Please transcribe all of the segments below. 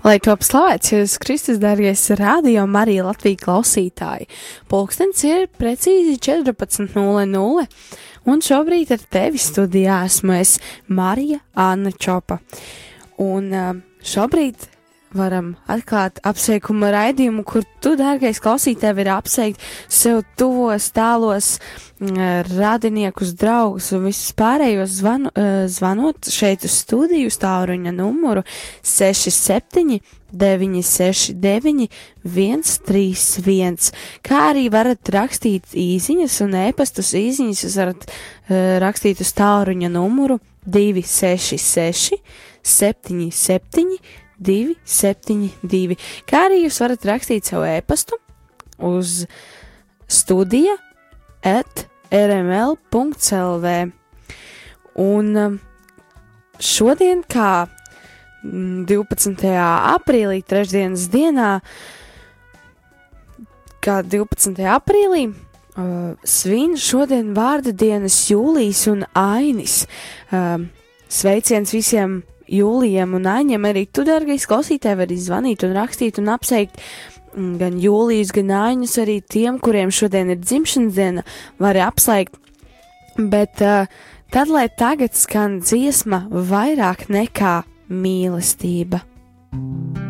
Lai top slavēts jūs, Kristus, dārgais radio Marija Latvija klausītāji. Pulkstens ir precīzi 14.00, un šobrīd ar tevi studijā esmu es Marija Anna Čopa. Un uh, šobrīd varam atklāt apsveikuma raidījumu, kur tu, dārgais klausītāj, vari apsveikt sev tuvos, tālos radiniekus, draugus un visus pārējos zvanu, zvanot šeit uz studiju stāruņa numuru 67 969 131, kā arī varat rakstīt īziņas un ēpastus īziņas, jūs varat uh, rakstīt uz tāruņa numuru 266 77 272, kā arī jūs varat rakstīt savu e-pastu uz studija at rml.clv. Un um, šodien, kā 12. Mm, aprīlī, trešdienas dienā, kā 12. aprīlī, uh, svin šodien vārda dienas Jūlijas un Ainis. Uh, sveiciens visiem Jūlijam un Aņam arī tu, dārgais klausītāji, vari zvanīt un rakstīt un apsveikt mm, gan Jūlijas, gan Aņus, arī tiem, kuriem šodien ir dzimšanas diena, var apsveikt. Bet uh, tad, lai tagad skan dziesma vairāk nekā mīlestība. dvēseli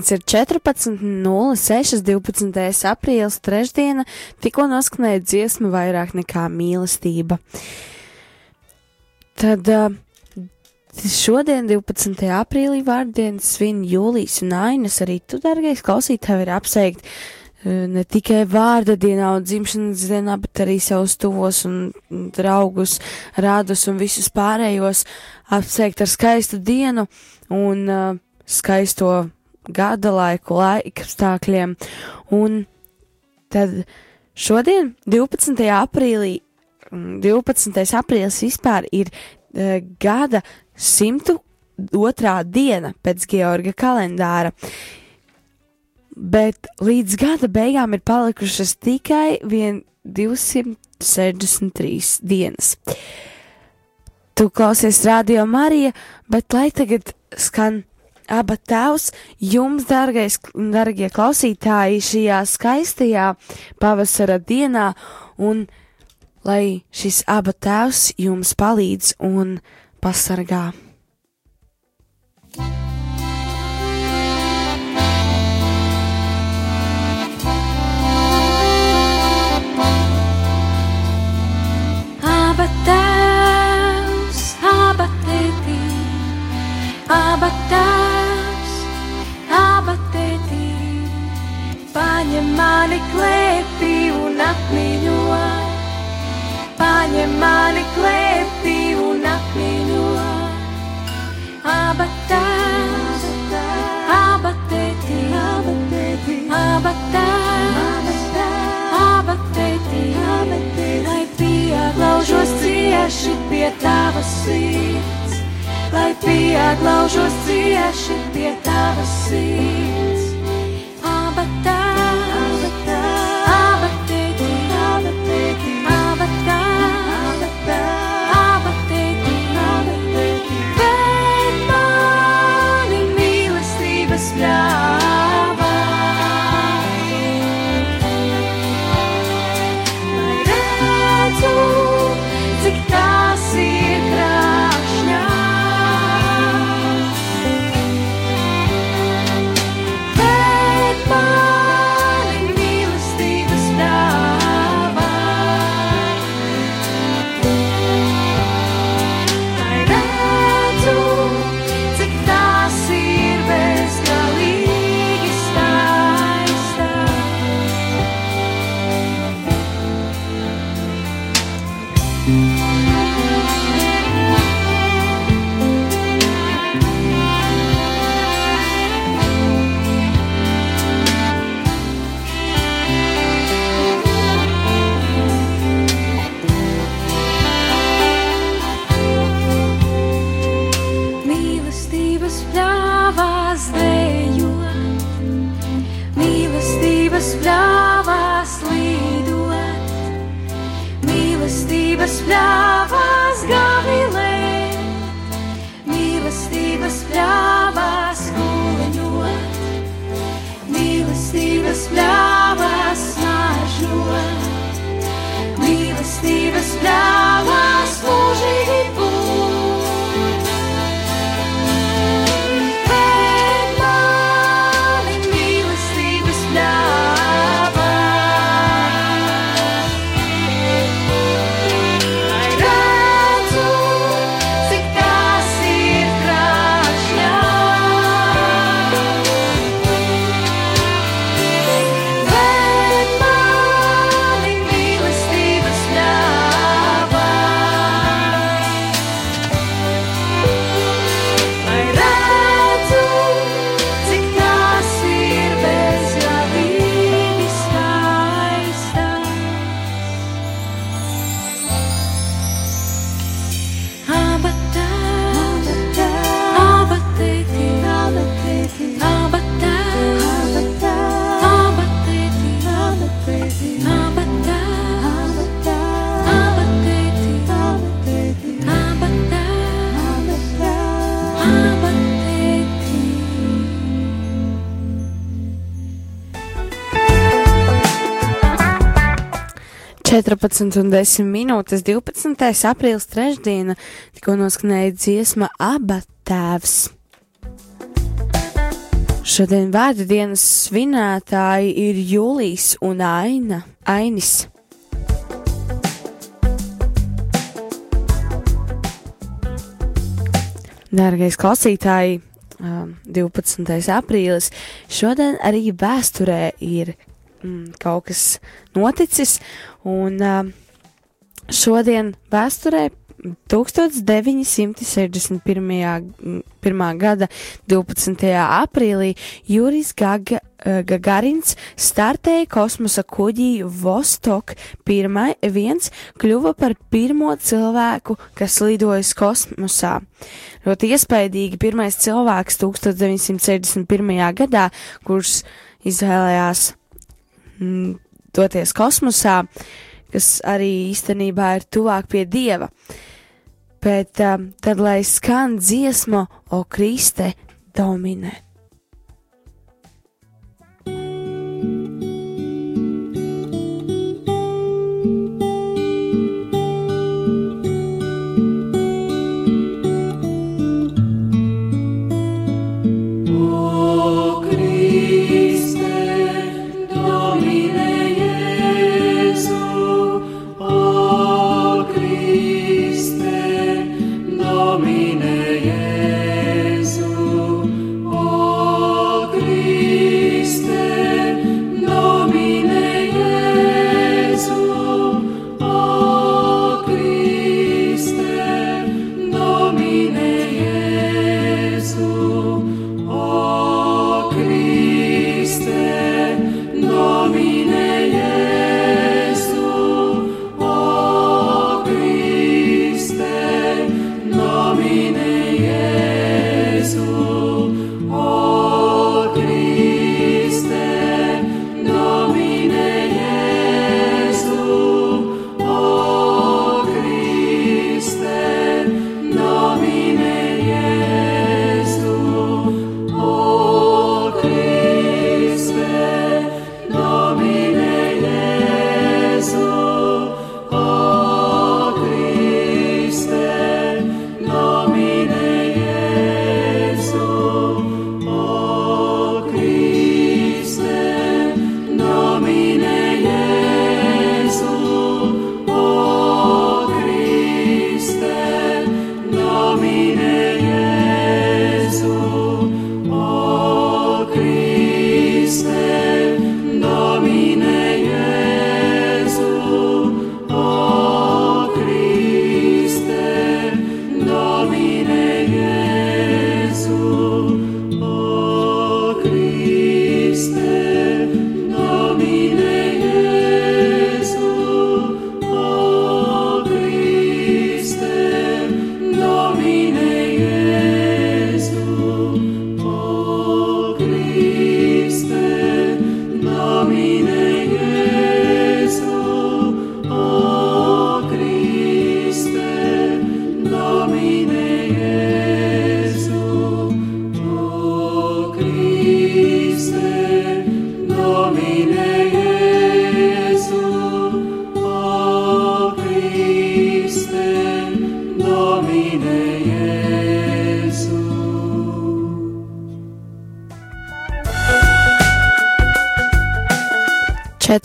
Pūkstens ir 14.06. 12. aprīlis, trešdiena, tikko noskanēja dziesma vairāk nekā mīlestība. Tad šodien, 12. aprīlī, vārdienas svin Jūlijas un Ainas, arī tu, dargais klausītāji, ir apsveikt ne tikai vārda dienā un dzimšanas dienā, bet arī savus tuvos un draugus, rādus un visus pārējos apsveikt ar skaistu dienu un uh, skaisto gada laiku, laika apstākļiem. Un tad šodien, 12. aprīlī, mm, 12. aprīlis vispār ir uh, gada 102. diena pēc Georga kalendāra. Bet līdz gada beigām ir palikušas tikai vien 263 dienas. Tu klausies radio Marija, bet lai tagad skan Aba tēvs, jums, dārgais, dārgie klausītāji, šajā skaistajā pavasara dienā, un lai šis aba tēvs jums palīdz un pasargā. 14 un 10 minūtes 12. aprīlis trešdiena tikko noskanēja dziesma Aba tēvs. Šodien vārdu dienas svinētāji ir Jūlijs un Aina, Ainis. Dārgais klausītāji, um, 12. aprīlis. Šodien arī vēsturē ir mm, kaut kas noticis, un um, šodien vēsturē 1961. pirmā gada 12. aprīlī Jurijs Gaga, uh, Gagarins startēja kosmosa kuģī Vostok 1, kļuva par pirmo cilvēku, kas lidojas kosmosā. Ļoti iespaidīgi pirmais cilvēks 1961. gadā, kurš izvēlējās mm, doties kosmosā, kas arī īstenībā ir tuvāk pie dieva. Bet um, tad, lai skan dziesma, o Kriste, dominē.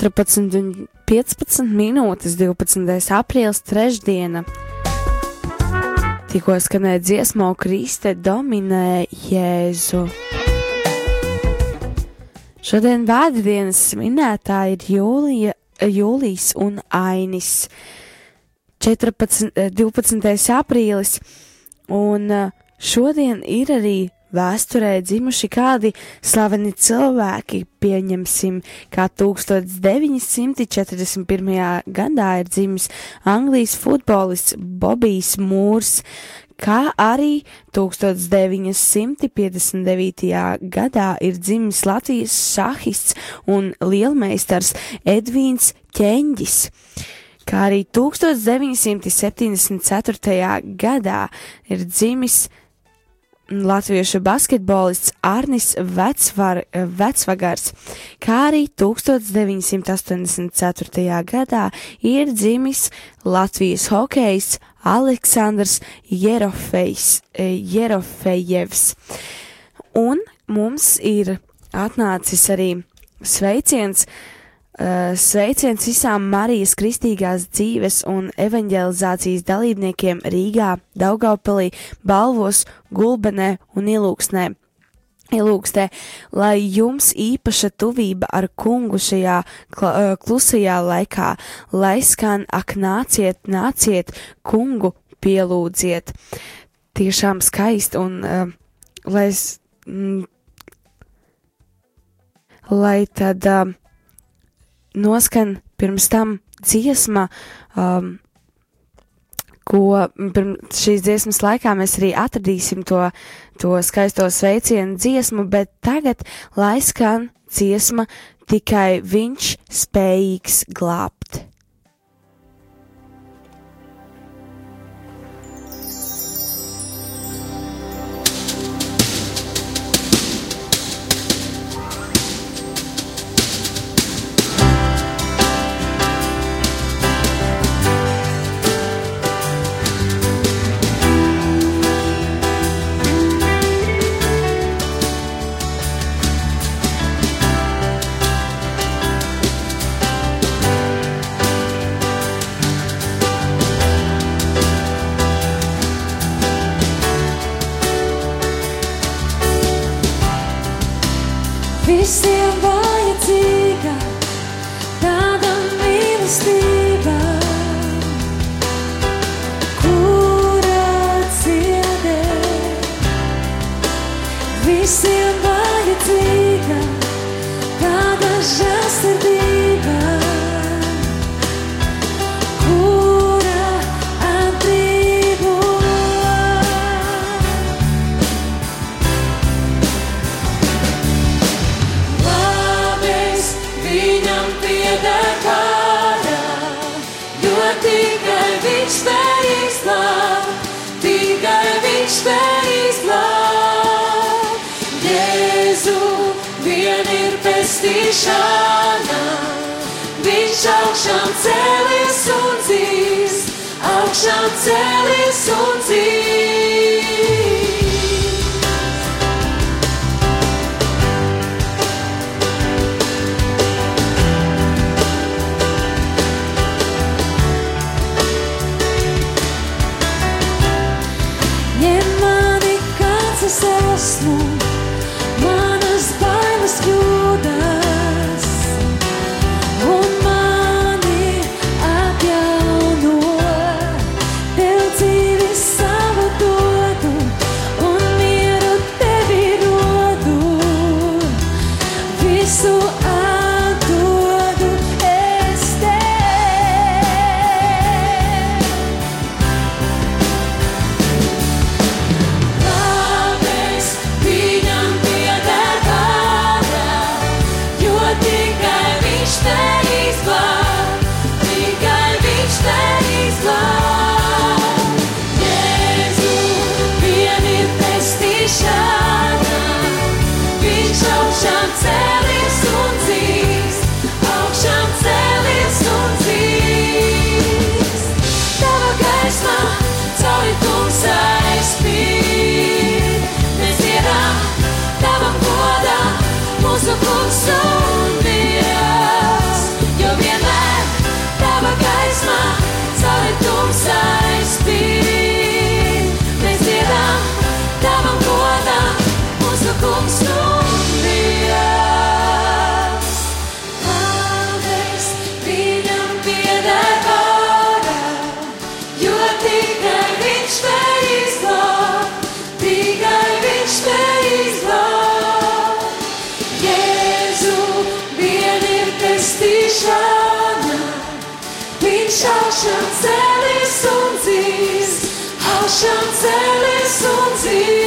14 un 15 minūtes 12. aprīlis trešdiena. Tikko skanēja dziesma, Kriste dominē Jēzu. Šodien vēdienas minētāji ir Jūlija, Jūlijs un Ainis. 14, eh, 12. aprīlis, un eh, šodien ir arī vēsturē dzimuši kādi slaveni cilvēki, pieņemsim, kā 1941. gadā ir dzimis Anglijas futbolists Bobijs Mūrs, kā arī 1959. gadā ir dzimis Latvijas šahists un lielmeistars Edvīns Ķeņģis kā arī 1974. gadā ir dzimis latviešu basketbolists Arnis Vecvar, Vecvagars, kā arī 1984. gadā ir dzimis Latvijas hokejs Aleksandrs Jerofejs, Jerofejevs. Un mums ir atnācis arī sveiciens Uh, sveiciens visām Marijas kristīgās dzīves un evanģelizācijas dalībniekiem Rīgā, Daugaupilī, Balvos, Gulbenē un Ilūksnē. Ilūkstē, lai jums īpaša tuvība ar kungu šajā uh, klusajā laikā, lai skan ak nāciet, nāciet, kungu pielūdziet. Tiešām skaisti un uh, lai, mm, lai tad uh, noskan pirms tam dziesma, um, ko šīs dziesmas laikā mēs arī atradīsim to, to skaisto sveicienu dziesmu, bet tagad lai skan dziesma tikai viņš spējīgs glābt. Pestīšana, viņš augšām cēlies un dzīs, augšām cēlies un dzīs. Viņš augšām cēlies un dzīs, augšām cēlies un dzīs.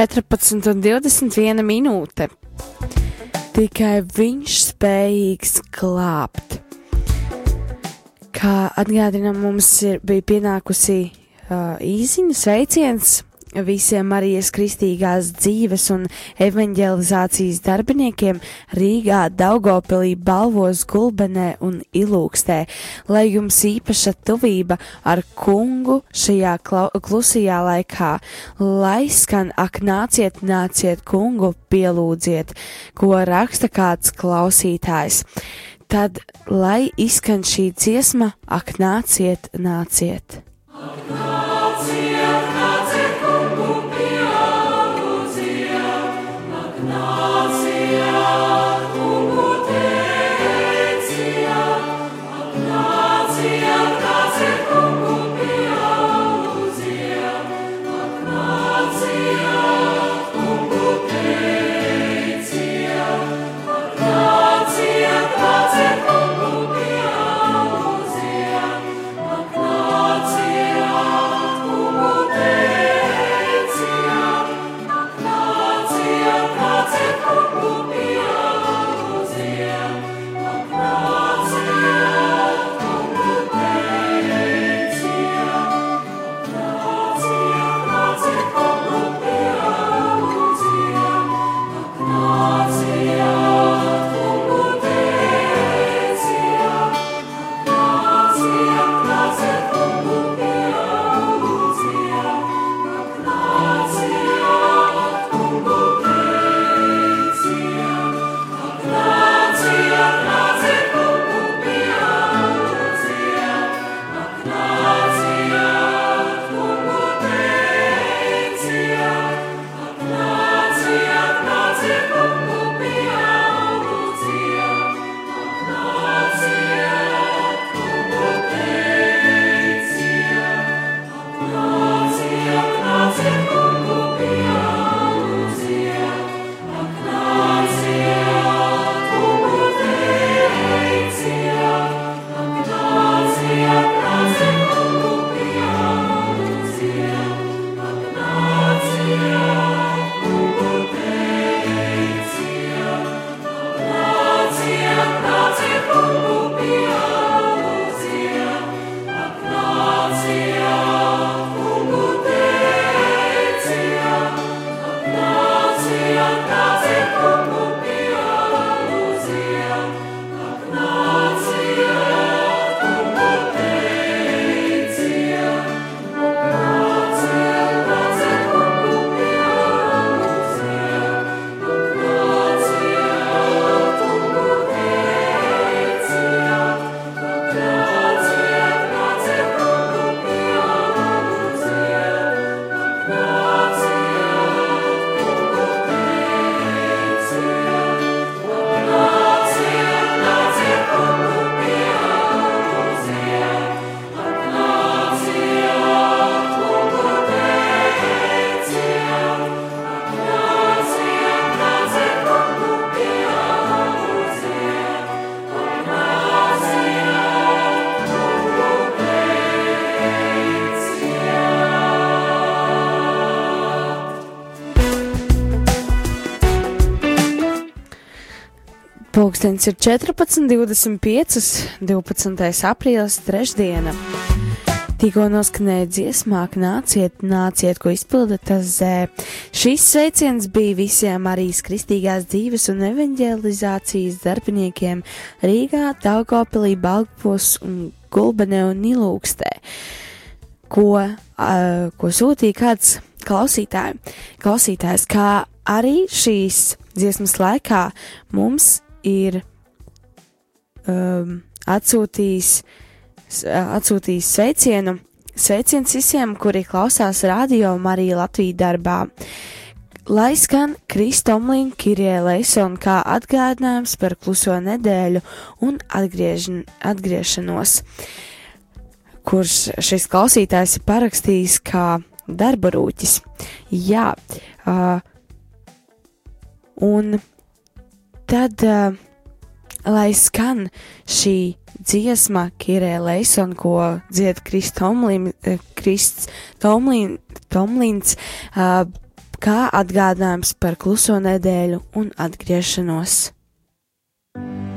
14 un 21 minūte. Tikai viņš spējīgs glābt. Kā atgādina mums, ir, bija pienākusi uh, īziņa sveiciens visiem Marijas kristīgās dzīves un evanģelizācijas darbiniekiem Rīgā, Daugopilī, Balvos, Gulbenē un Ilūkstē, lai jums īpaša tuvība ar kungu šajā klusajā laikā, lai skan ak nāciet, nāciet kungu, pielūdziet, ko raksta kāds klausītājs. Tad, lai izskan šī dziesma, ak nāciet, nāciet. Pūkstens ir 14.25. 12. aprīlis, trešdiena. Tikko noskanēja dziesmā, nāciet, nāciet, ko izpilda tas zē. Šis sveiciens bija visiem Marijas kristīgās dzīves un evanģelizācijas darbiniekiem Rīgā, Daugopilī, Balgpos un Gulbenē un Ilūkstē, ko, uh, ko sūtīja kāds klausītāji, klausītājs, kā arī šīs dziesmas laikā mums ir um, atsūtījis, atsūtījis sveicienu. Sveiciens visiem, kuri klausās radio Marija Latvijas darbā. Lai skan Kristomlīna Kirie Leisona kā atgādinājums par kluso nedēļu un atgriežn, atgriešanos, kurš šis klausītājs ir parakstījis kā darba rūķis. Jā, uh, un tad, uh, lai skan šī dziesma, Kirē Leisona, ko dzied Krists Tomlin, eh, Krists Tomlin, Tomlins, uh, kā atgādinājums par kluso nedēļu un atgriešanos. Lord,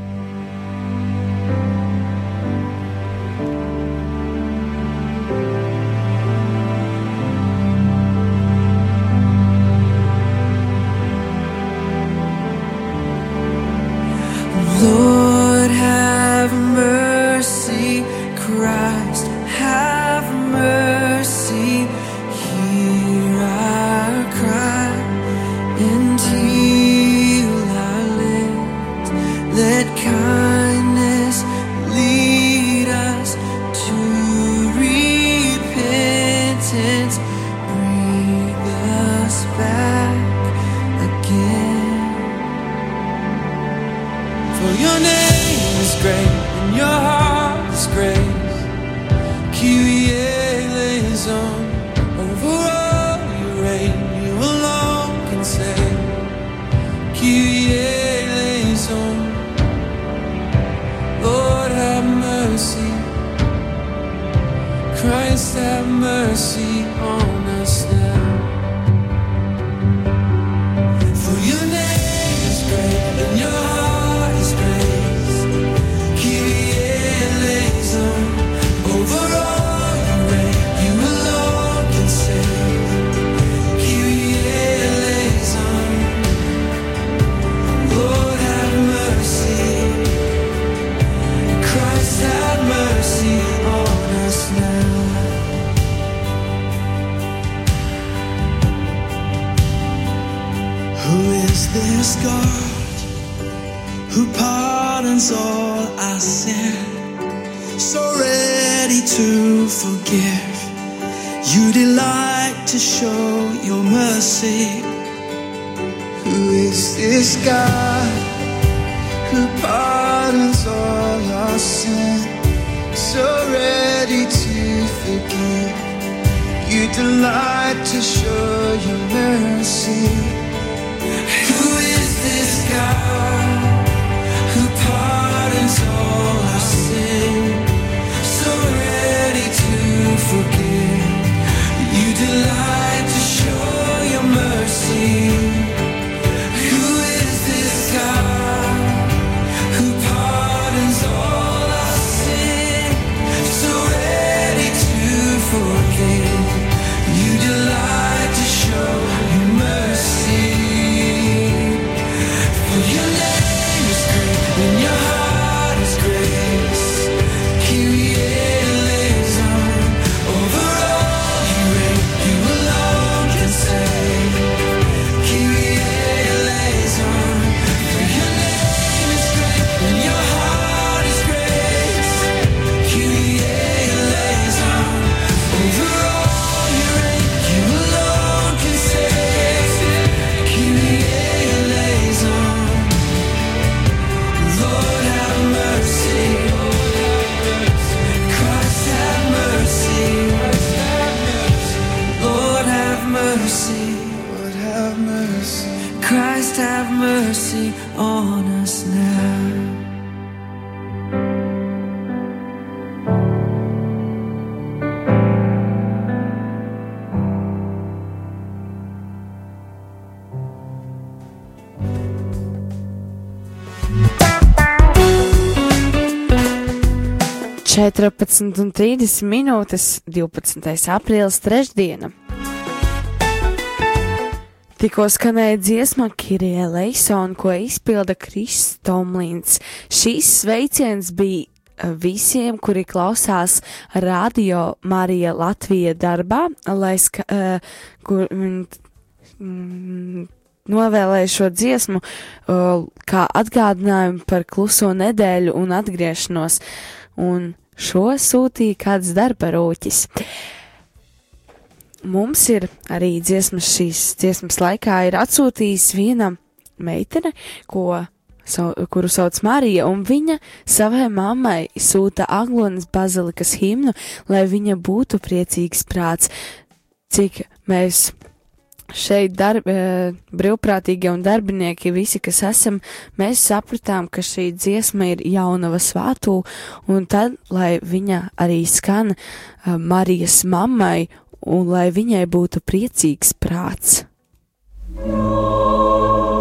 your name is great and your heart is great. Kyrie eleison, forgive. You delight to show your mercy. Who is this God who pardons all our sin? So ready to forgive. You delight to show your mercy. Who is this God 14 un 30 minūtes 12. aprīlis trešdiena. Tikko skanēja dziesma Kirija Leisona, ko izpilda Krists Tomlins. Šīs sveiciens bija eh, visiem, kuri klausās radio Marija Latvija darbā, lai ska, uh, kur, mm, mm novēlēju šo dziesmu uh, kā atgādinājumu par kluso nedēļu un atgriešanos. Un šo sūtīja kāds darba rūķis. Mums ir arī dziesmas šīs dziesmas laikā ir atsūtījis viena meitene, ko, sau, kuru sauc Marija, un viņa savai mammai sūta Aglonas bazilikas himnu, lai viņa būtu priecīgs prāts, cik mēs šeit darb, eh, brīvprātīgie un darbinieki, visi, kas esam, mēs sapratām, ka šī dziesma ir jaunava svātū, un tad, lai viņa arī skan eh, Marijas mammai, un lai viņai būtu priecīgs prāts. Amen.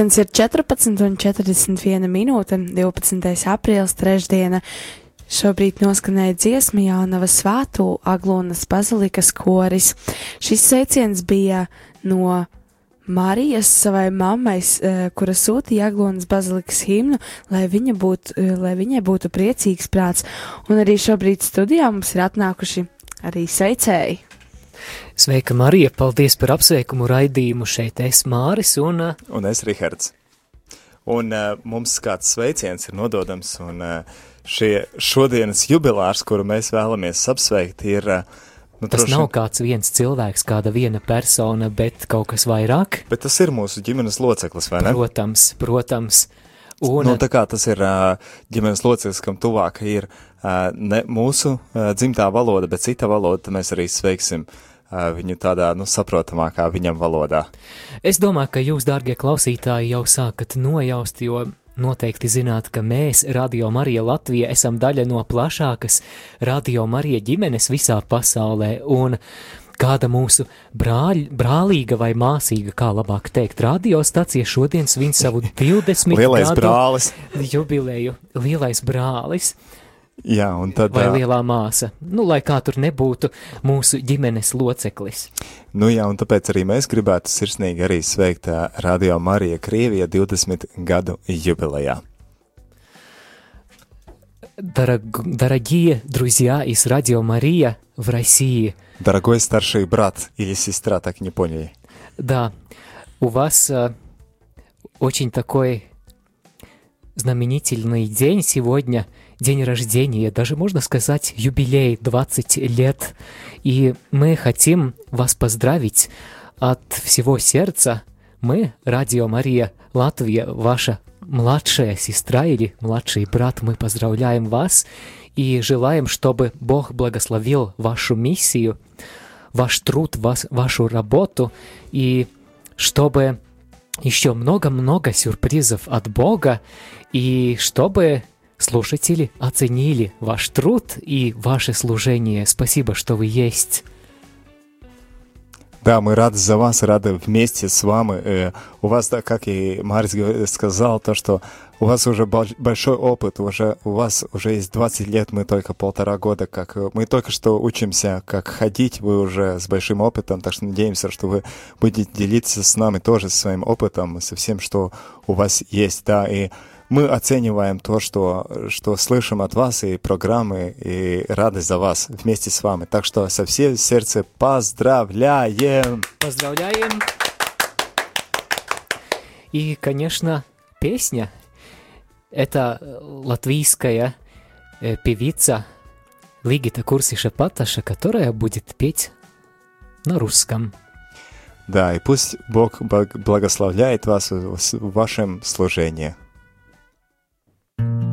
Pulkstenis ir 14,41 minūte, 12. aprīlis, trešdiena. Šobrīd noskanēja dziesma Jaunava Svātu Aglonas bazilikas koris. Šis sveiciens bija no Marijas savai mammai, eh, kura sūtīja Aglonas bazilikas himnu, lai, viņa būtu, eh, lai viņai būtu priecīgs prāts. Un arī šobrīd studijā mums ir atnākuši arī sveicēji. Sveika, Marija! Paldies par apsveikumu raidījumu. Šeit es Māris un uh, Un es Rihards. Un uh, mums kāds sveiciens ir nododams, un uh, šie šodienas jubilārs, kuru mēs vēlamies apsveikt, ir. Uh, nu, tas droši nav kāds viens cilvēks, kāda viena persona, bet kaut kas vairāk. Bet tas ir mūsu ģimenes loceklis, vai ne? Protams, protams. Un Nu, tā kā tas ir uh, ģimenes loceklis, kam tuvāk ir uh, ne mūsu uh, dzimtā valoda, bet cita valoda, tad mēs arī sveiksim uh, viņu tādā, nu, saprotamākā viņam valodā. es domāju, ka jūs, dārgie klausītāji, jau sākat nojaust, jo noteikti zināt, ka mēs, Radio Marija Latvija, esam daļa no plašākas Radio Marija ģimenes visā pasaulē, un kāda mūsu brāļ, brālīga vai māsīga, kā labāk teikt, radiostacija šodien svin savu 20 Lielais gadu brālis. jubileju, lielais brālis Jā, un tad. vai ā, lielā māsa, nu, lai kā tur nebūtu mūsu ģimenes loceklis. Nu jā, un tāpēc arī mēs gribētu sirsnīgi arī sveikt ā, Radio Marija Krievija 20 gadu jubilejā. Дорог- Дорогие друзья из Радио Мария в России, Дорогой старший брат или сестра, так и не поняли. да, у вас э, очень такой знаменательный день сегодня, день рождения, даже можно сказать юбилей 20 лет, и мы хотим вас поздравить от всего сердца. Мы, Радио Мария Латвия, ваша младшая сестра или младший брат, мы поздравляем вас и желаем, чтобы Бог благословил вашу миссию, ваш труд, вас, вашу работу, и чтобы еще много-много сюрпризов от Бога, и чтобы слушатели оценили ваш труд и ваше служение. Спасибо, что вы есть. Да, мы рады за вас, рады вместе с вами. Э, у вас, да, как и говор- сказал, то, что у вас уже бол- большой опыт, уже у вас уже есть 20 лет, мы только полтора года, как э, мы только что учимся, как ходить, вы уже с большим опытом, так что надеемся, что вы будете делиться с нами тоже своим опытом, со всем, что у вас есть, да, и мы оцениваем то, что, что слышим от вас, и программы, и рады за вас вместе с вами. Так что со всем сердца поздравляем! Поздравляем! И, конечно, песня. Это э, латвийская э, певица Лигита Курсиша Паташа, которая будет петь на русском. Да, и пусть Бог благословляет вас в вашем служении. thank you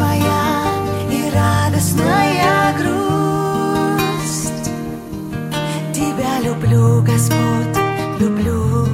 моя и радостная грусть. Тебя люблю, Господь, люблю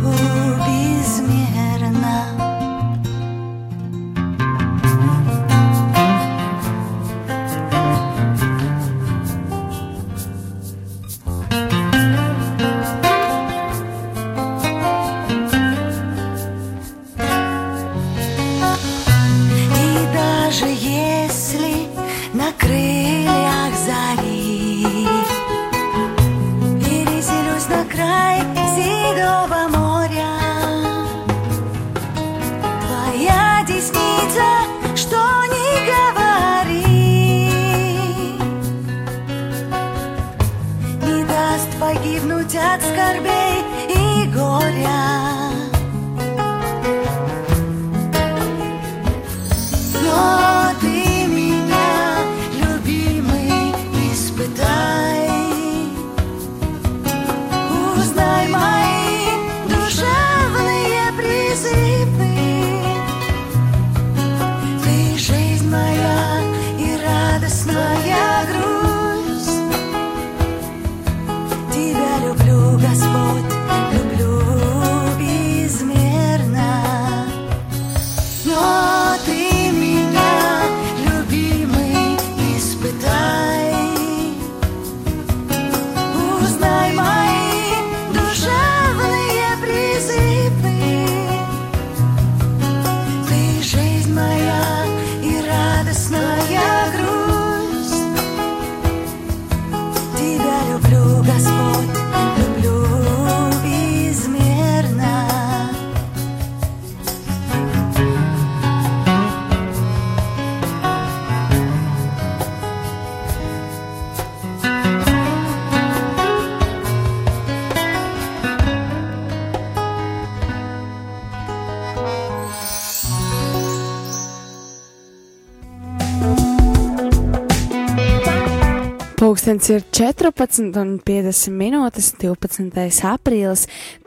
Pūkstens ir 14,50 minūtes, 12. aprīlis,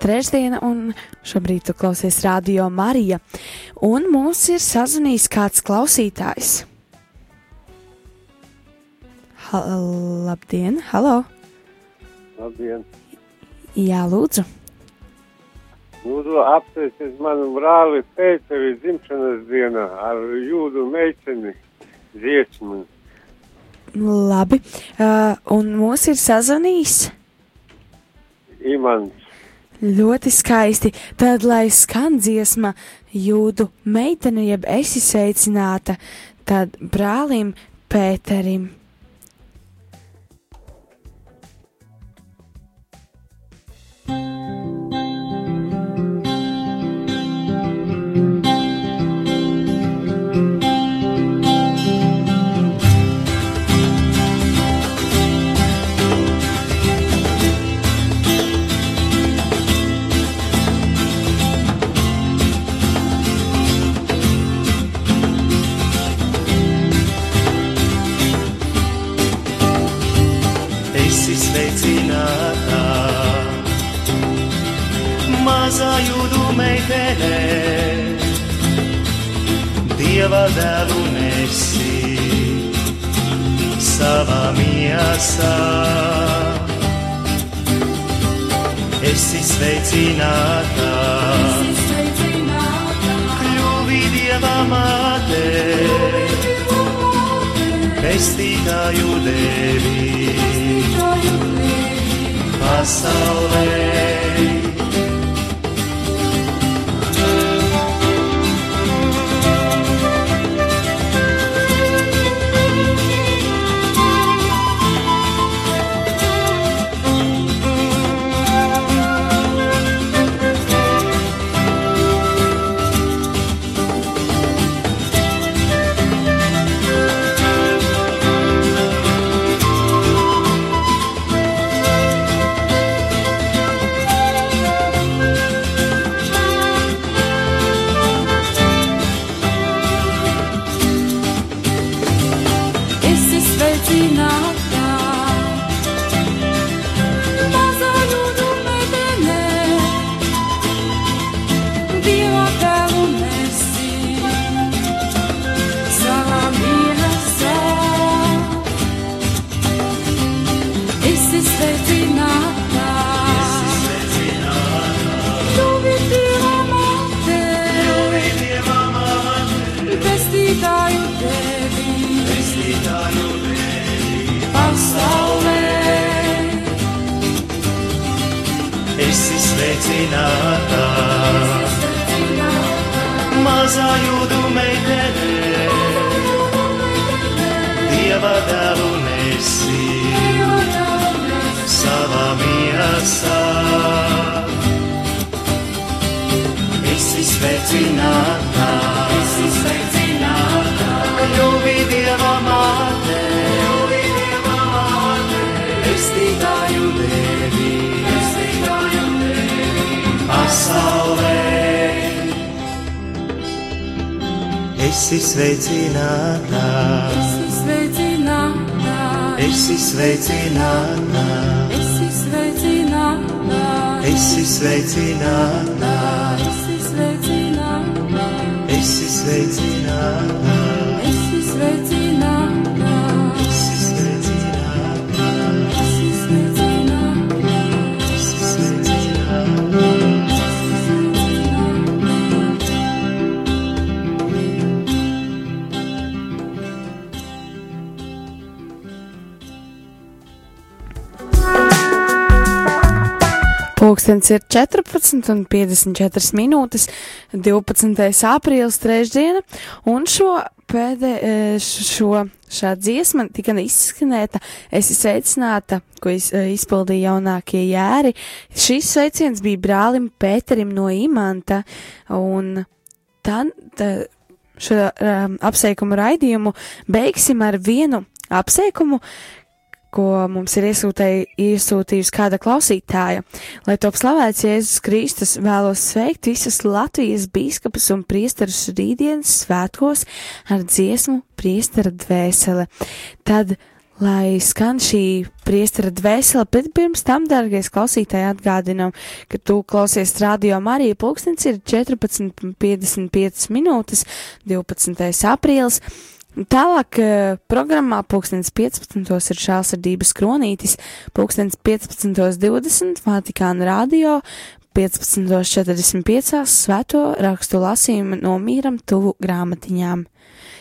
trešdiena, un šobrīd tu klausies Radio Marija. Un mums ir sazvanījis kāds klausītājs. Ha labdien, halo! Labdien! Jā, lūdzu! Lūdzu, apsveiciet manu brāli Pēteri dzimšanas dienā ar jūdu meiteni dziesmu. Labi, uh, un mūs ir sazvanījis Imants. ļoti skaisti. Tad, lai skan dziesma, jūdu meitene, jeb esi sveicināta, tad brālim Pēterim. Jūdu meitene, Dieva dēlu nesi savā miesā. Esi sveicināta, kļuvi Dieva māte, pestītāju devi. Pasaulē. Sveicināta, mazā jūdu meitene, Dieva dēlu nesi savā miesā. Esi sveicināta, esi sveicināta, kļuvi Dieva Esi sveicināta, Esi sveicināta, esi sveicināta, esi sveicināta, esi sveicināta, esi sveicināta, esi sveicināta. Pūkstens ir 14 un 54 minūtes, 12. aprīlis trešdiena, un šo pēdē, e, šā dziesma tika izskanēta, esi sveicināta, ko iz, e, izpildīja jaunākie jēri. Šis sveiciens bija brālim Pēterim no Imanta, un tad šo um, apsveikumu raidījumu beigsim ar vienu apsveikumu, ko mums ir iesūtījusi kāda klausītāja. Lai top slavēts Jēzus Kristus, vēlos sveikt visas Latvijas bīskapus un priesterus rītdienas svētkos ar dziesmu priestera dvēsele. Tad, lai skan šī priestera dvēsele, bet pirms tam, dārgais klausītāji, atgādinām, ka tu klausies radio Marija pulkstens ir 14.55 minūtes 12. aprīlis. Tālāk eh, programmā pulkstens 15. ir šālsardības kronītis, pulkstens 15.20 Vatikāna radio, 15.45 svēto rakstu lasījumu no mīram tuvu grāmatiņām.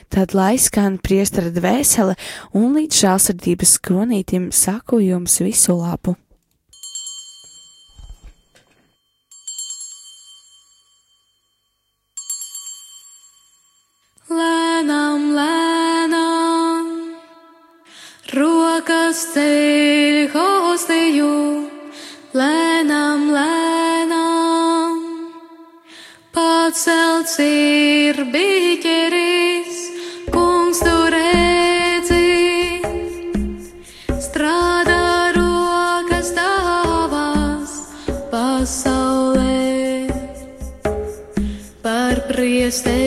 Tad lai skan priestara dvēsele un līdz šālsardības kronītim saku jums visu labu! Rokas ceļ hostiju, lēnām, lēnām, pacelts ir biķeris, kungs tur redzi, strādā rokas tavas pasaulē par priesteri.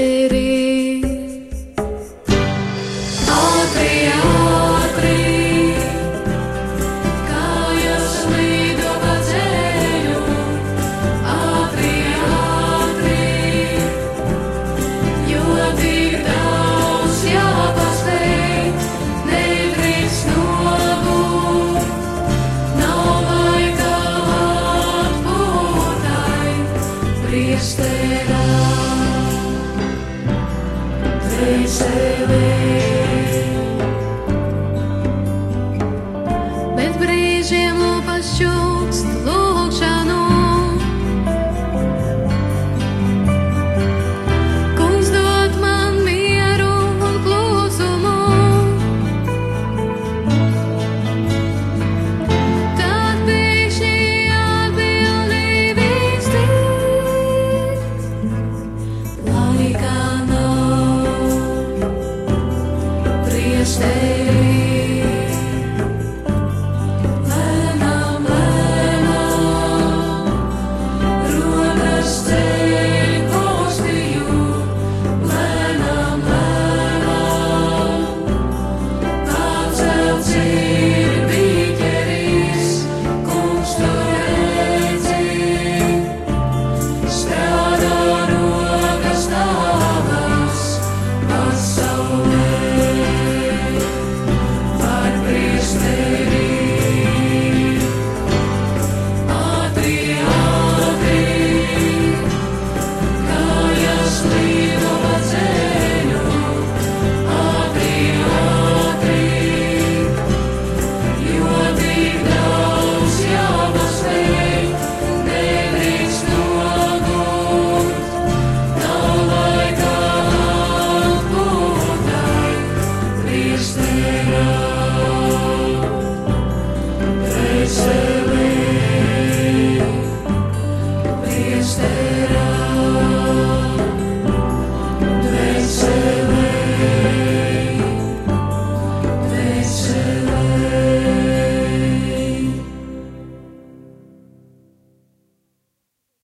біжимо по щук